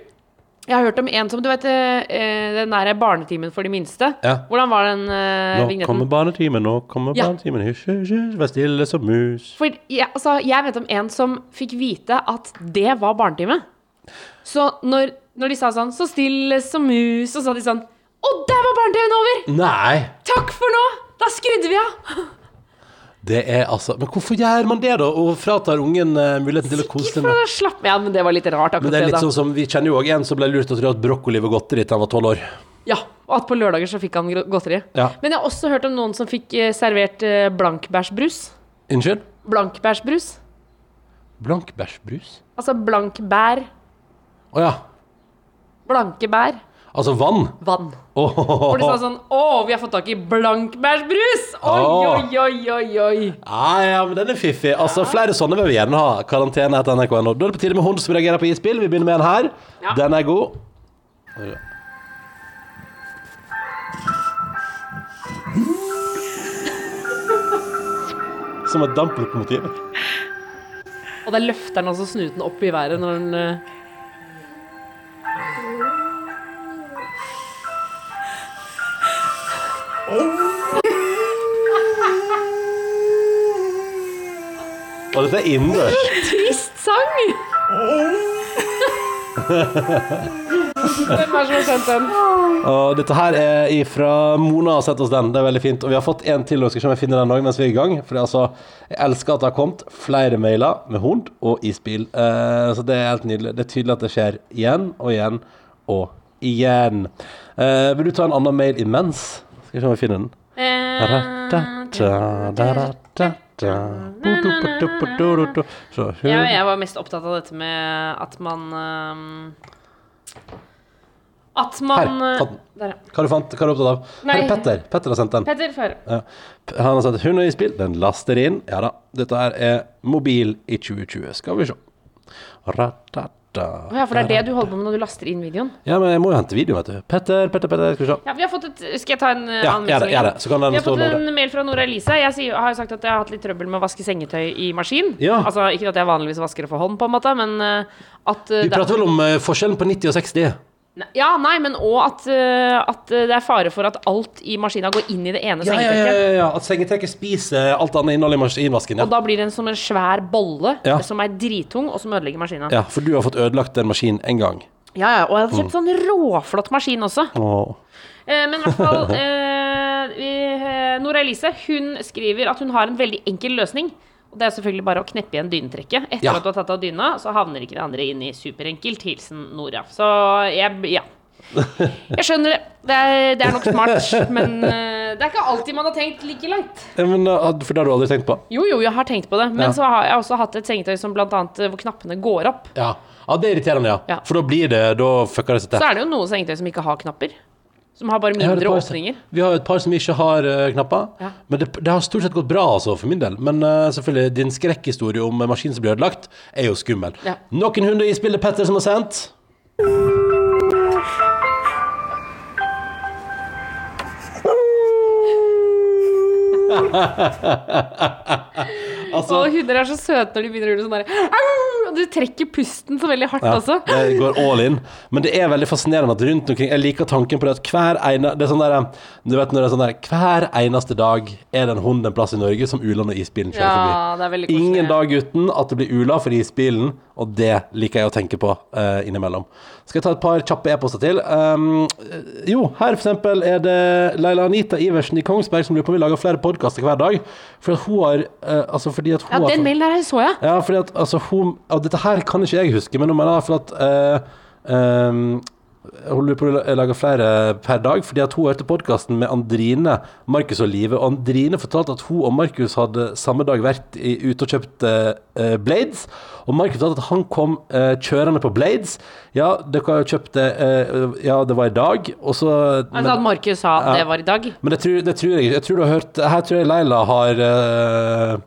jeg har hørt om en som Du vet eh, eh, den der barnetimen for de minste? Ja. Hvordan var den vignetten? Nå vignetten? kommer barnetimen, nå kommer Ja. barnetimen. Hysj, hysj, hysj, vær stille som mus. For jeg, altså, jeg vet om en som fikk vite at det var barnetime. Så når, når de sa sånn 'så stille som mus', så sa de sånn 'Å, der var barnetimen over! Nei! Takk for nå! Da skrudde vi av!' Det er altså Men hvorfor gjør man det, da? Og fratar ungen uh, muligheten til å kose seg med å slappe Ja, men det var litt rart, akkurat Men det er det, litt da. sånn som Vi kjenner jo òg en som ble lurt til å tro at brokkoli var godteri til han var tolv år. Ja, og at på lørdager så fikk han godteri. Ja. Men jeg har også hørt om noen som fikk eh, servert eh, blankbærsbrus. Unnskyld? Blankbærsbrus. Blankbæsjbrus? Altså blankbær. Å ja. Blanke bær. Altså vann? Vann. Åh. Hvor de sa sånn 'Å, vi har fått tak i blankbærsbrus!' Oi, oi, oi, oi, oi. Ja, ja, men den er fiffig. Altså, Flere sånne vil vi gjerne ha. Karantene etter nrk.no. Da er det på tide med hund som reagerer på isbil. Vi begynner med en her. Ja. Den er god. Som et damplokomotiv. Og det løfter den altså snuten opp i været når den eh, dette er innendørs. Trist sang! Hvem er det som har sendt den? Og dette her er ifra Mona har sendt oss den. Det er veldig fint. Og vi har fått en til, og skal se om jeg finner den også mens vi er i gang. For altså, jeg elsker at det har kommet flere mailer med hund og isbil. Eh, så det er helt nydelig. Det er tydelig at det skjer igjen og igjen og igjen. Eh, vil du ta en annen mail imens? Skal vi se om vi finner den. Så, Jeg, var mest opptatt av dette med at man um, At man Her. Der, ja. Hva du fant? Hva er du opptatt av? Her er Petter. Petter har sendt den. Petter, få høre. Ja. Han har sendt 'Hun er i spill'. den laster inn. Ja da. Dette er mobil i 2020. Skal vi se. Ratata. oh, ja, for det er det du holder på med når du laster inn videoen? Ja, men jeg må jo hente video, vet du. Petter, Petter, Petter. Skal vi se. Ja, vi har fått et Skal jeg ta en uh, Ja, ja. Så kan den Vi har fått en mail fra Nora Elise. Jeg sier, har jo sagt at jeg har hatt litt trøbbel med å vaske sengetøy i maskin. Ja. Altså Ikke at jeg vanligvis vasker det for hånd, på en måte, men eh, at eh, Vi prater vel om eh, forskjellen på 90 og 60. Ja, nei, men òg at, eh, at det er fare for at alt i maskina går inn i det ene Ja, ja, ja, ja, ja. At sengetrekket spiser alt annet innhold i maskinvasken. Ja. Og da blir det en som en svær bolle Ja. som er drittung, og som ødelegger maskina. ja, for du har fått ødelagt den maskinen en gang. Ja, ja, og jeg hadde kjøpt sånn råflott maskin også. Oh. Eh, men i hvert fall eh, eh, Nora Elise hun skriver at hun har en veldig enkel løsning. Og Det er selvfølgelig bare å kneppe igjen dynetrekket. Etter Ja. at du har tatt av dyna, så havner ikke det andre inn i superenkelt. Hilsen Nora. Så jeg Ja. Jeg skjønner det. Det er, det er nok smart, men eh, det er ikke alltid man har tenkt like langt. Men, uh, for det har du aldri tenkt på? Jo, jo, jeg har tenkt på det. Men Ja. så har jeg også hatt et sengetøy som blant annet eh, hvor knappene går opp. Ja. ja, det er irriterende, ja. Ja. For da blir det Da fucker det seg Så er det jo noen sengetøy som ikke har knapper. Som har bare mindre har åpninger. Vi har et par som ikke har uh, knapper. Ja. Men det, det har stort sett gått bra, altså, for min del. Men uh, selvfølgelig, din skrekkhistorie om uh, maskinen som blir ødelagt, er jo skummel. Ja. Noen hundre i spillet Petter som har sendt. altså, Og hunder er så søte når de begynner å gjøre sånn derre du trekker pusten så veldig hardt Ja, også. det går all in. Men det er veldig fascinerende at rundt omkring Jeg liker tanken på det at hver ene Det er sånn der Du vet når det er sånn der Hver eneste dag er det en hund en plass i Norge som uler når isbilen kjører Ja, forbi. det er veldig koselig. Ingen dag uten at det blir ula for isbilen, og det liker jeg å tenke på uh, innimellom. Skal jeg ta et par kjappe e-poster til? Um, eh, jo, her eksempel er det Leila Anita Iversen i Kongsberg som lurer på om vi lager flere podkaster hver dag. For at hun har uh, Altså fordi at hun Ja, den mailen der så jeg. ja, fordi at altså hun Og dette her kan ikke jeg huske, men nå mener for at eh, ehm, hun lurer på å lage flere per dag, fordi at hun hørte podkasten med Andrine, Markus og Live. Og Andrine fortalte at hun og Markus hadde samme dag vært i, ute og kjøpt eh, Blades. Og Markus fortalte at han kom eh, kjørende på Blades. Ja, dere har jo kjøpt det eh, Ja, det var i dag. Og så Altså at Markus sa Ja. det var i dag. men det tror, det tror jeg ikke. Jeg tror du har hørt Her tror jeg Leila har eh,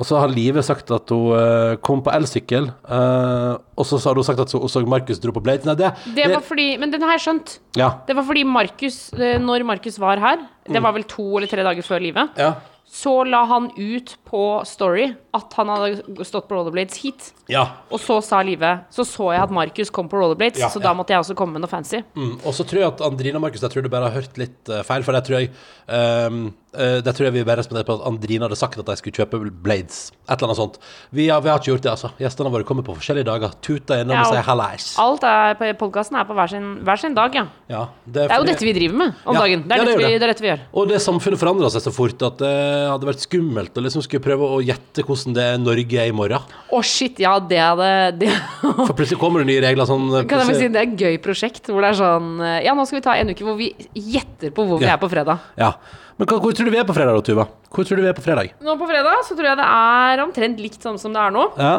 Og så har Live sagt at hun eh, kom på elsykkel. eh, og så har hun sagt at hun så Markus dro på Blades. Nei, det, Det var fordi Men den har jeg skjønt. Ja. Det var fordi Markus, eh, når Markus var her, Mm. det var vel to eller tre dager før livet, Ja. Så la han ut på Story at han hadde stått på rollerblades hit. ja. Og så sa Live Så så jeg at Markus kom på rollerblades, Ja, så ja. da måtte jeg også komme med noe fancy. Mm. Og så tror jeg at Andrine og Markus Jeg tror du bare har hørt litt eh, feil. For det tror jeg um, Det tror jeg vi bare responderte på at Andrine hadde sagt at de skulle kjøpe Blades. Et eller annet sånt. Vi har, vi har ikke gjort det, altså. Gjestene våre kommer på forskjellige dager. Tuta innom Ja, og og- sier hallais. Alt er på podkasten er på hver sin, hver sin dag, ja. Ja, Det er jo dette vi driver med om Ja, dagen. Det er, ja, det er vi, det. det er dette vi gjør. Og det samfunnet forandrer seg så fort at det hadde vært skummelt å liksom skulle prøve å gjette hvordan det er Norge er i morgen. Å, shit, ja, det hadde det, For plutselig kommer det nye regler sånn Kan jeg bare si Det er et gøy prosjekt hvor det er sånn eh, Ja, nå skal vi ta en uke hvor vi gjetter på hvor vi Ja. er på fredag. Ja. Men hvor tror du vi er på fredag da, Tuva? Hvor tror du vi er på fredag? Nå på fredag så tror jeg det er omtrent likt sånn som det er nå. Ja,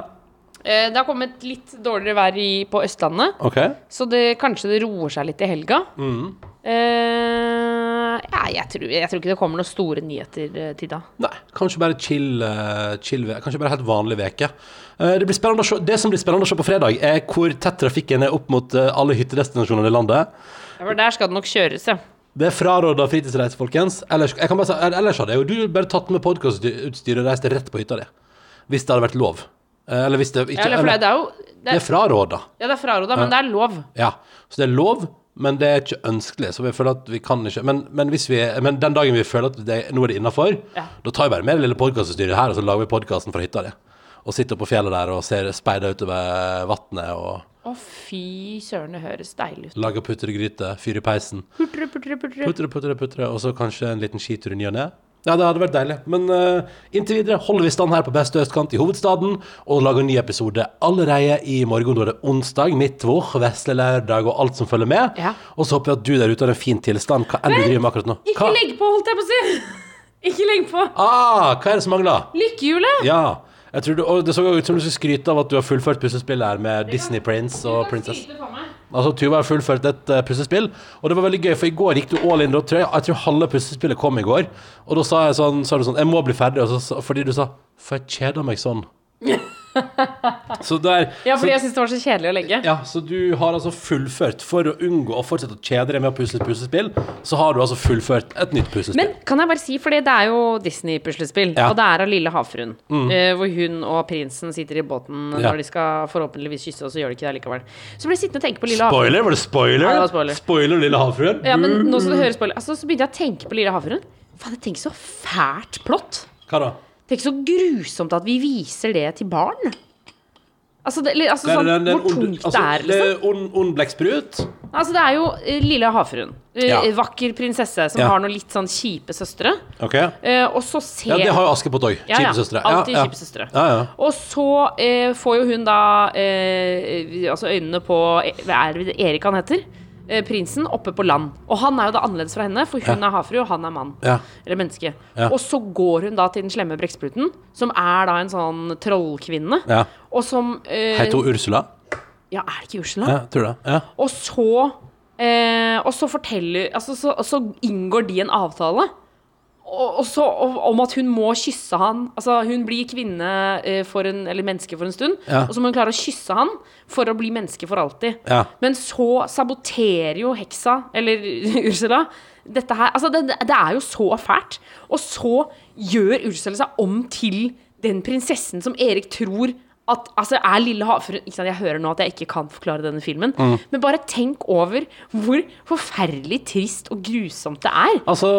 Eh, Det har kommet litt dårligere vær i, på Østlandet, ok. så det, kanskje det roer seg litt i helga. Mm. Eh, ja, jeg tror, jeg tror ikke det kommer noen store nyheter eh, til da. Nei, kanskje bare chill, eh, chill Kanskje bare helt vanlig veke. Eh, det, blir å se, det som blir spennende å se på fredag, er hvor tett trafikken er opp mot alle hyttedestinasjonene i landet. Ja, For der skal det nok kjøres, ja. Det er fraråda fritidsreise, folkens. Ellers, si, ellers hadde jo du bare tatt med podkastutstyret og reist rett på hytta di. Hvis det hadde vært lov. Eller hvis det ikke ja eller, eller, det er jo Det det er fraråda. Ja, det er fraråda, men det er lov. Ja. Så det er lov, men det er ikke ønskelig. Så vi føler at vi kan ikke Men, men, hvis vi, men den dagen vi føler at det, nå er det innafor, Ja. da tar vi bare med det lille podkastutstyret her, og så lager vi podkasten fra hytta di. Og sitter på fjellet der og ser speida utover vannet og Å, fy søren, det høres deilig ut. lager putregryte, fyr i peisen. Putre, putre, putre. Putre, putre, putre, og så kanskje en liten skitur i ny og ne. Ja, det hadde vært deilig. Men uh, inntil videre holder vi stand her på beste østkant i hovedstaden og lager en ny episode allerede i morgen. Da er det onsdag, midtvår, vesle lørdag og alt som følger med. Ja. Og så håper jeg at du der ute har en fin tilstand. Hva enn du driver med akkurat nå. Ikke legg på, holdt jeg på å si! Ikke legg på. Ah, hva er det som mangler? Lykkehjulet! Ja. Jeg tror du, og det så ut som du skulle skryte av at du har fullført puslespillet her med Disney Prince og Princess. Altså, Tuva har fullført et uh, puslespill, og det var veldig gøy, for i går gikk du all in. Tror jeg, jeg tror halve puslespillet kom i går, og da sa jeg sånn, sa du sånn Jeg må bli ferdig, så, fordi du sa For jeg kjeder meg sånn. så der Ja, fordi så, jeg syns det var så kjedelig å legge. ja, så du har altså fullført For å unngå å fortsette å kjede deg med å pusle puslespill, så har du altså fullført et nytt puslespill. Men kan jeg bare si, for det er jo Disney-puslespill, Ja. Mm. og det er av Lille havfruen. eh, hvor hun og prinsen sitter i båten Ja. når de skal forhåpentligvis kysse, og så gjør de ikke det likevel. Så ble jeg sittende og tenke på Lille havfruen. Spoiler? Var det spoiler? Ja, det var spoiler. Spoiler, lille havfruen? Ja, men nå skal du høre spoiler. Altså, så begynte jeg å tenke på Lille havfruen. Faen, jeg tenker så fælt plott. Hva da? Tenk så grusomt at vi viser det til barn. Altså, det, altså Det er sånn, den- den hvor tungt altså, det er, Det liksom. er ond, on blekksprut. Altså, det er jo uh, Lille havfruen. Uh, Ja. Vakker prinsesse som Ja. har noen litt sånn kjipe søstre. Okay. Uh, og så ser Ja, det har jo Askepott òg. Ja. Kjipe søstre. Alltid ja, kjipe søstre. Og så får jo hun da Altså øynene på Er det Erik han heter? Eh, prinsen oppe på land. Og han er jo da annerledes fra henne, for hun er havfrue, og han er mann. Ja. Eller menneske. Ja. Og så går hun da til den slemme Brekkspruten, som er da en sånn trollkvinne. Ja. Og som eh, Heter hun Ursula? Ja, er det ikke Ursula? Ja, tror det. Ja. Og så eh, Og så forteller Altså, så, så inngår de en avtale. Og, så om at hun må kysse han Altså, hun blir kvinne eh, for en Eller menneske for en stund. Ja. Og så må hun klare å kysse han for å bli menneske for alltid. Ja. Men så saboterer jo heksa, eller Ursula, dette her Altså, det, det er jo så fælt. Og så gjør Ursula seg om til den prinsessen som Erik tror at altså, er lille havfruen Jeg hører nå at jeg ikke kan forklare denne filmen, Mm. men bare tenk over hvor forferdelig trist og grusomt det er. Altså,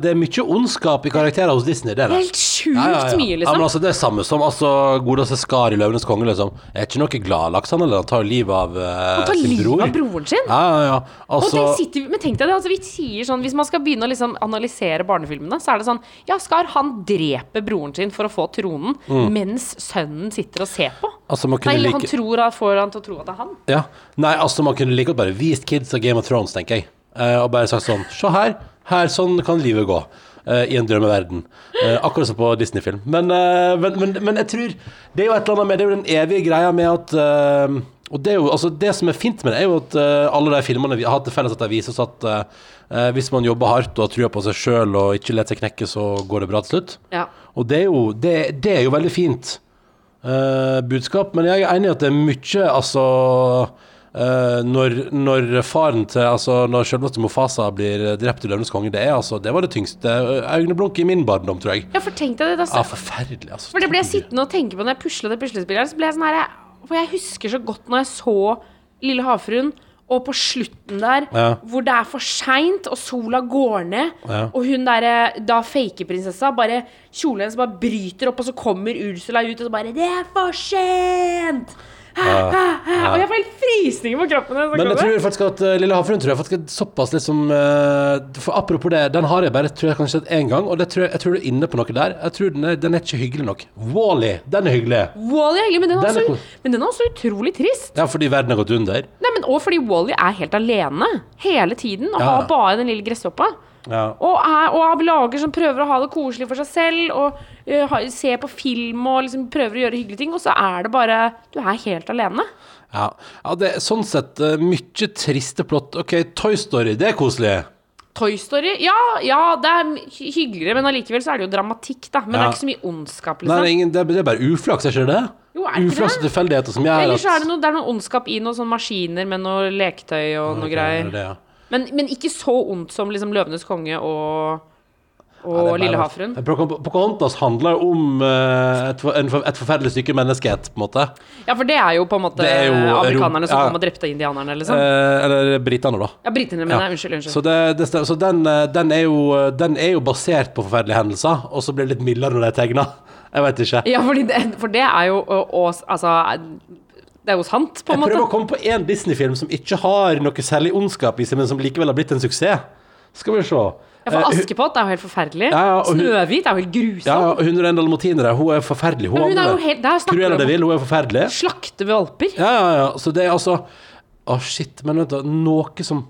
det er mye ondskap i karakterer hos Disney, det er det. Helt sjukt Ja, ja, ja. mye, Ja, liksom. men altså, det er samme som altså, godeste Skar i Løvenes konge, liksom. Er ikke noe gladlaks, han, eller? Han tar livet av uh, Han tar sin bror. av broren sin. Ja, ja, ja. Og Altså, det sitter, men tenk deg det, altså vi sier sånn Hvis man skal begynne å liksom analysere barnefilmene, så er det sånn Ja, Skar han dreper broren sin for å få tronen, mens sønnen sitter og ser på. Altså man Nei, kunne eller han like tror at får han til å tro at det er han. ja. Nei, altså, man kunne like godt bare vist kids av Game of Thrones, tenker jeg. Uh, og bare sagt sånn Se her. Her, sånn kan livet gå. Uh, I en drømmeverden. Uh, akkurat som på Disney-film. Men, men, men, men jeg tror Det er jo et eller annet med Det er jo den evige greia med at Og det er jo Altså, det som er fint med det, er jo at uh, alle de filmene vi har hatt til felles at de viser oss at uh, hvis man jobber hardt og trua på seg sjøl og ikke lar seg knekke, så går det bra til slutt. Ja. Og det er jo, det, det er jo veldig fint eh, budskap, men jeg er enig i at det er mye, altså uh, når, når faren til Altså, når selveste Mofasa blir drept i Løvenes konge, det er altså Det var det tyngste øyeblunket i min barndom, tror jeg. ja, for tenk deg det. Altså. Ja, forferdelig, altså. For det ble jeg sittende og tenke på når jeg pusla det puslespillet så ble jeg sånn her For jeg husker så godt når jeg så Lille havfruen, og på slutten der, Ja. hvor det er for seint, og sola går ned, Ja. og hun derre da fake prinsessa, bare kjolen hennes bare bryter opp, og så kommer Ursula ut, og så bare 'Det er for sent!' Og jeg får helt frysninger på kroppen. Men jeg tror faktisk at uh, Lille havfruen tror jeg faktisk er såpass liksom uh, For apropos det, den har jeg bare tror jeg kanskje sett én gang, og det tror jeg, jeg tror du er inne på noe der. Jeg tror den er, den er ikke hyggelig nok. Wally, den er hyggelig. Wall-E er hyggelig, men den er, Den er også, men den er også utrolig trist. Ja, fordi verden har gått under. Nei, men Og fordi Wally er helt alene hele tiden, og Ja. har bare den lille gresshoppa. Ja. Og, er, og av lager som prøver å ha det koselig for seg selv, og uh, ha, ser på film og liksom prøver å gjøre hyggelige ting, og så er det bare Du er helt alene. Ja, ja det er sånn sett uh, mye triste plott. Ok, Toy Story, det er koselig. Toy Story, ja, ja, det er hy- hyggeligere, men allikevel så er det jo dramatikk, da. Men det er ikke så mye ondskap, Nei, liksom. ingen, det, er, bare uflaks, er ikke det? Jo, er Uflaks og tilfeldigheter som gjør Eller så er det noe, det er noe ondskap i noen sånne maskiner med noe leketøy og noe er greier. det, ja. Men, men ikke så ondt som liksom Løvenes konge og, og er Lille havfruen. Poca- Pocahontas handler om eh, et, for- et forferdelig stykke menneskehet, på en måte. Ja, for det er jo på en måte er jo amerikanerne som ja. kom og drepte indianerne, liksom. Eh, eller britene, da. Ja, britene, men Ja. nei, unnskyld, unnskyld. Så, det, det, så den, eh, den, er jo, den er jo basert på forferdelige hendelser, og så blir det litt mildere når det er tegna. Jeg vet ikke. Ja, det, for det er jo å, å, Altså Det er jo sant, på Jeg en måte. prøver å komme på én Disney-film som ikke har noe særlig ondskap i seg, men som likevel har blitt en suksess. Skal vi se. Ja, for Eh, Askepott er jo helt forferdelig. Ja, ja, hun- Snøhvit er jo helt grusom. Ja, og 101 dalmatinere, hun er forferdelig. Hun, hun er jo helt- der Cruella de Vil, hun er forferdelig. Slakte valper. Ja, ja, ja. Så det er altså Å, shit. Men vent, da. Noe som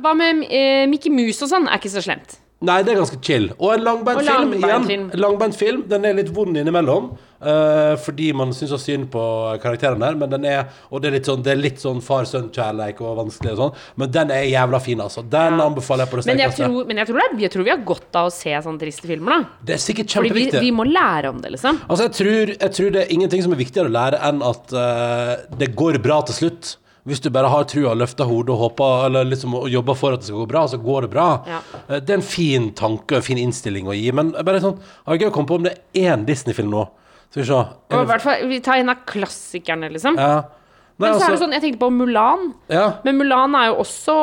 Hva med eh, Mickey Mouse og sånn? Er ikke så slemt. Nei, det er ganske chill. Og en langbeint film igjen. langbeint film. Den er litt vond innimellom. Eh, fordi man syns så synd på karakteren der. Men den er Og det er litt sånn, det er litt sånn far-sønn-kjærleik og vanskelig og sånn. Men den er jævla fin, altså. Den Ja. anbefaler jeg på det Men jeg tror, men jeg tror, det jeg tror vi har godt av å se sånne triste filmer, da. Det er sikkert kjempeviktig. Fordi vi, vi må lære om det, liksom. Altså, jeg tror, jeg tror det er ingenting som er viktigere å lære enn at uh, det går bra til slutt. Hvis du bare har trua, løfta hodet og håper Eller liksom og jobber for at det skal gå bra, så går det bra. Ja. Eh, Det er en fin tanke og en fin innstilling å gi. Men bare sånn Har jeg gøy å komme på om det er én Disney-film nå. Skal vi se. Og i hvert fall, Vi tar en av klassikerne, liksom. Ja. Nei, Men så er det altså sånn, jeg tenkte på Mulan. Ja. Men Mulan er jo også.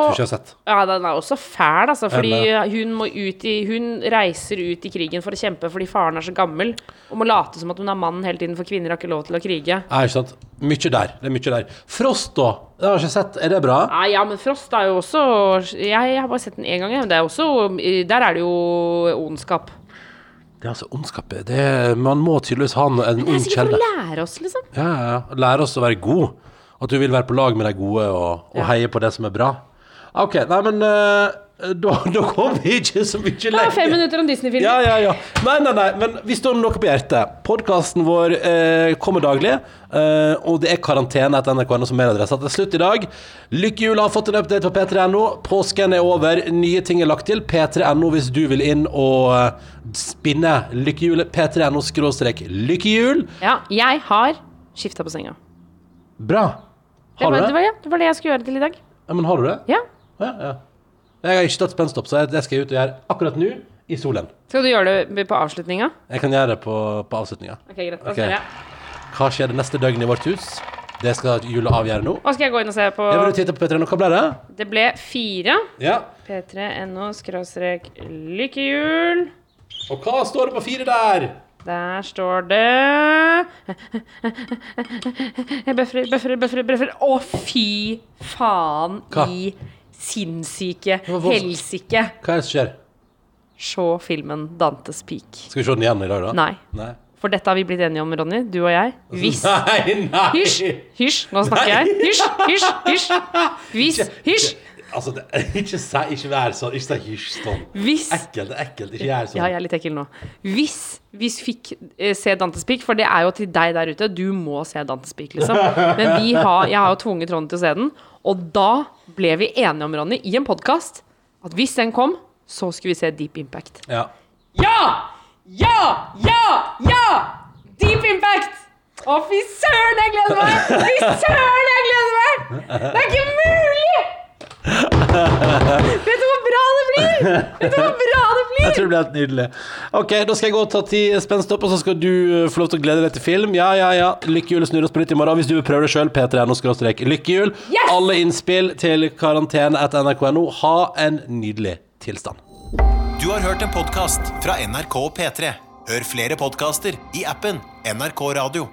Ja, den er også fæl, altså. Fordi hun må ut i Hun reiser ut i krigen for å kjempe fordi faren er så gammel. Og må late som at hun er mannen hele tiden, for kvinner har ikke lov til å krige. Nei, ikke sant. Mye der. Det er mye der. Frost, da. Det har jeg ikke sett. Er det bra? Nei, ja, men Frost er jo også Jeg, jeg har bare sett den én gang, er Der er det jo ondskap. Det er altså ondskap. Det man må tydeligvis ha en Det er sikkert for å lære oss, liksom. Ja, ja, ja. Lære oss å være god. At du vil være på lag med de gode og, og Ja. heie på det som er bra. OK, nei, men eh, da, da kom vi ikke så mye Det lenger. var fem minutter om Disney-film. Ja, ja, ja. Nei, nei, nei, men vi står med noe på hjertet. Podkasten vår eh, kommer daglig, eh, og det er karantene etter NRK.no som mailadresse. Det er slutt i dag. Lykkehjul har fått en update på p3.no. Påsken er over, nye ting er lagt til. P3.no hvis du vil inn og eh, spinne lykkehjulet. P3.no skråstrek lykkehjul. Ja, jeg har skifta på senga. Bra. Det Har var, du det, det? var, ja, det var det jeg skulle gjøre til i dag. Ja, men har du det? Ja. Ja, ja. Jeg har ikke tatt spenstopp, så det skal jeg ut og gjøre akkurat nå, i solen. Skal du gjøre det på avslutninga? Jeg kan gjøre det på, på avslutninga. Okay, greit. Da Ok. Hva skjer det neste døgn i vårt hus? Det skal Jule avgjøre nå. Og skal jeg gå inn og se på Jeg vil titte på P3 nå. Hva ble det? Det ble fire. Ja. P3.no skråstrek lykkehjul. Og hva står det på fire der? Der står det bøffer, bøffer, bøffer, bøffer. Å, fy faen Hva? i sinnssyke helsike. Hva er det som skjer? Se filmen Dantes Peak. Skal vi se den igjen i dag, da? Nei. Nei. For dette har vi blitt enige om, Ronny. Du og jeg. Hvis Nei, nei! Hysj! Hysj! Nå snakker jeg. Hysj! Hysj! Hysj! Hvis Hysj! Altså, det, ikke, si, ikke vær sånn. Ikke si hysj sånn. Hvis Ekkelt, ekkelt. Ikke gjør sånn. Ja, jeg er litt ekkel nå. Hvis vi fikk eh, se Dantes Peak, for det er jo til deg der ute, du må se Dantes Peak, liksom. Men vi har, jeg har jo tvunget Ronny til å se den, og da ble vi enige om, Ronny, i en podkast, at hvis den kom, så skulle vi se Deep Impact. Ja. Ja! Ja! Ja! Ja! Deep Impact! Å, fy søren, jeg gleder meg! Fy søren, jeg gleder meg! Det er ikke mulig! Vet du hvor bra det blir? Vet du hvor bra det blir? Jeg tror det blir helt nydelig. Ok, Da skal jeg gå og ta ti spenstopp, og så skal du uh, få lov til å glede deg til film. Ja, ja, ja. Lykkehjulet snur oss på nytt i morgen. Hvis du vil prøve det sjøl, P3.no lykkehjul. Yes! Alle innspill til karantene etter nrk.no. Ha en nydelig tilstand. Du har hørt en podkast fra NRK og P3. Hør flere podkaster i appen NRK Radio.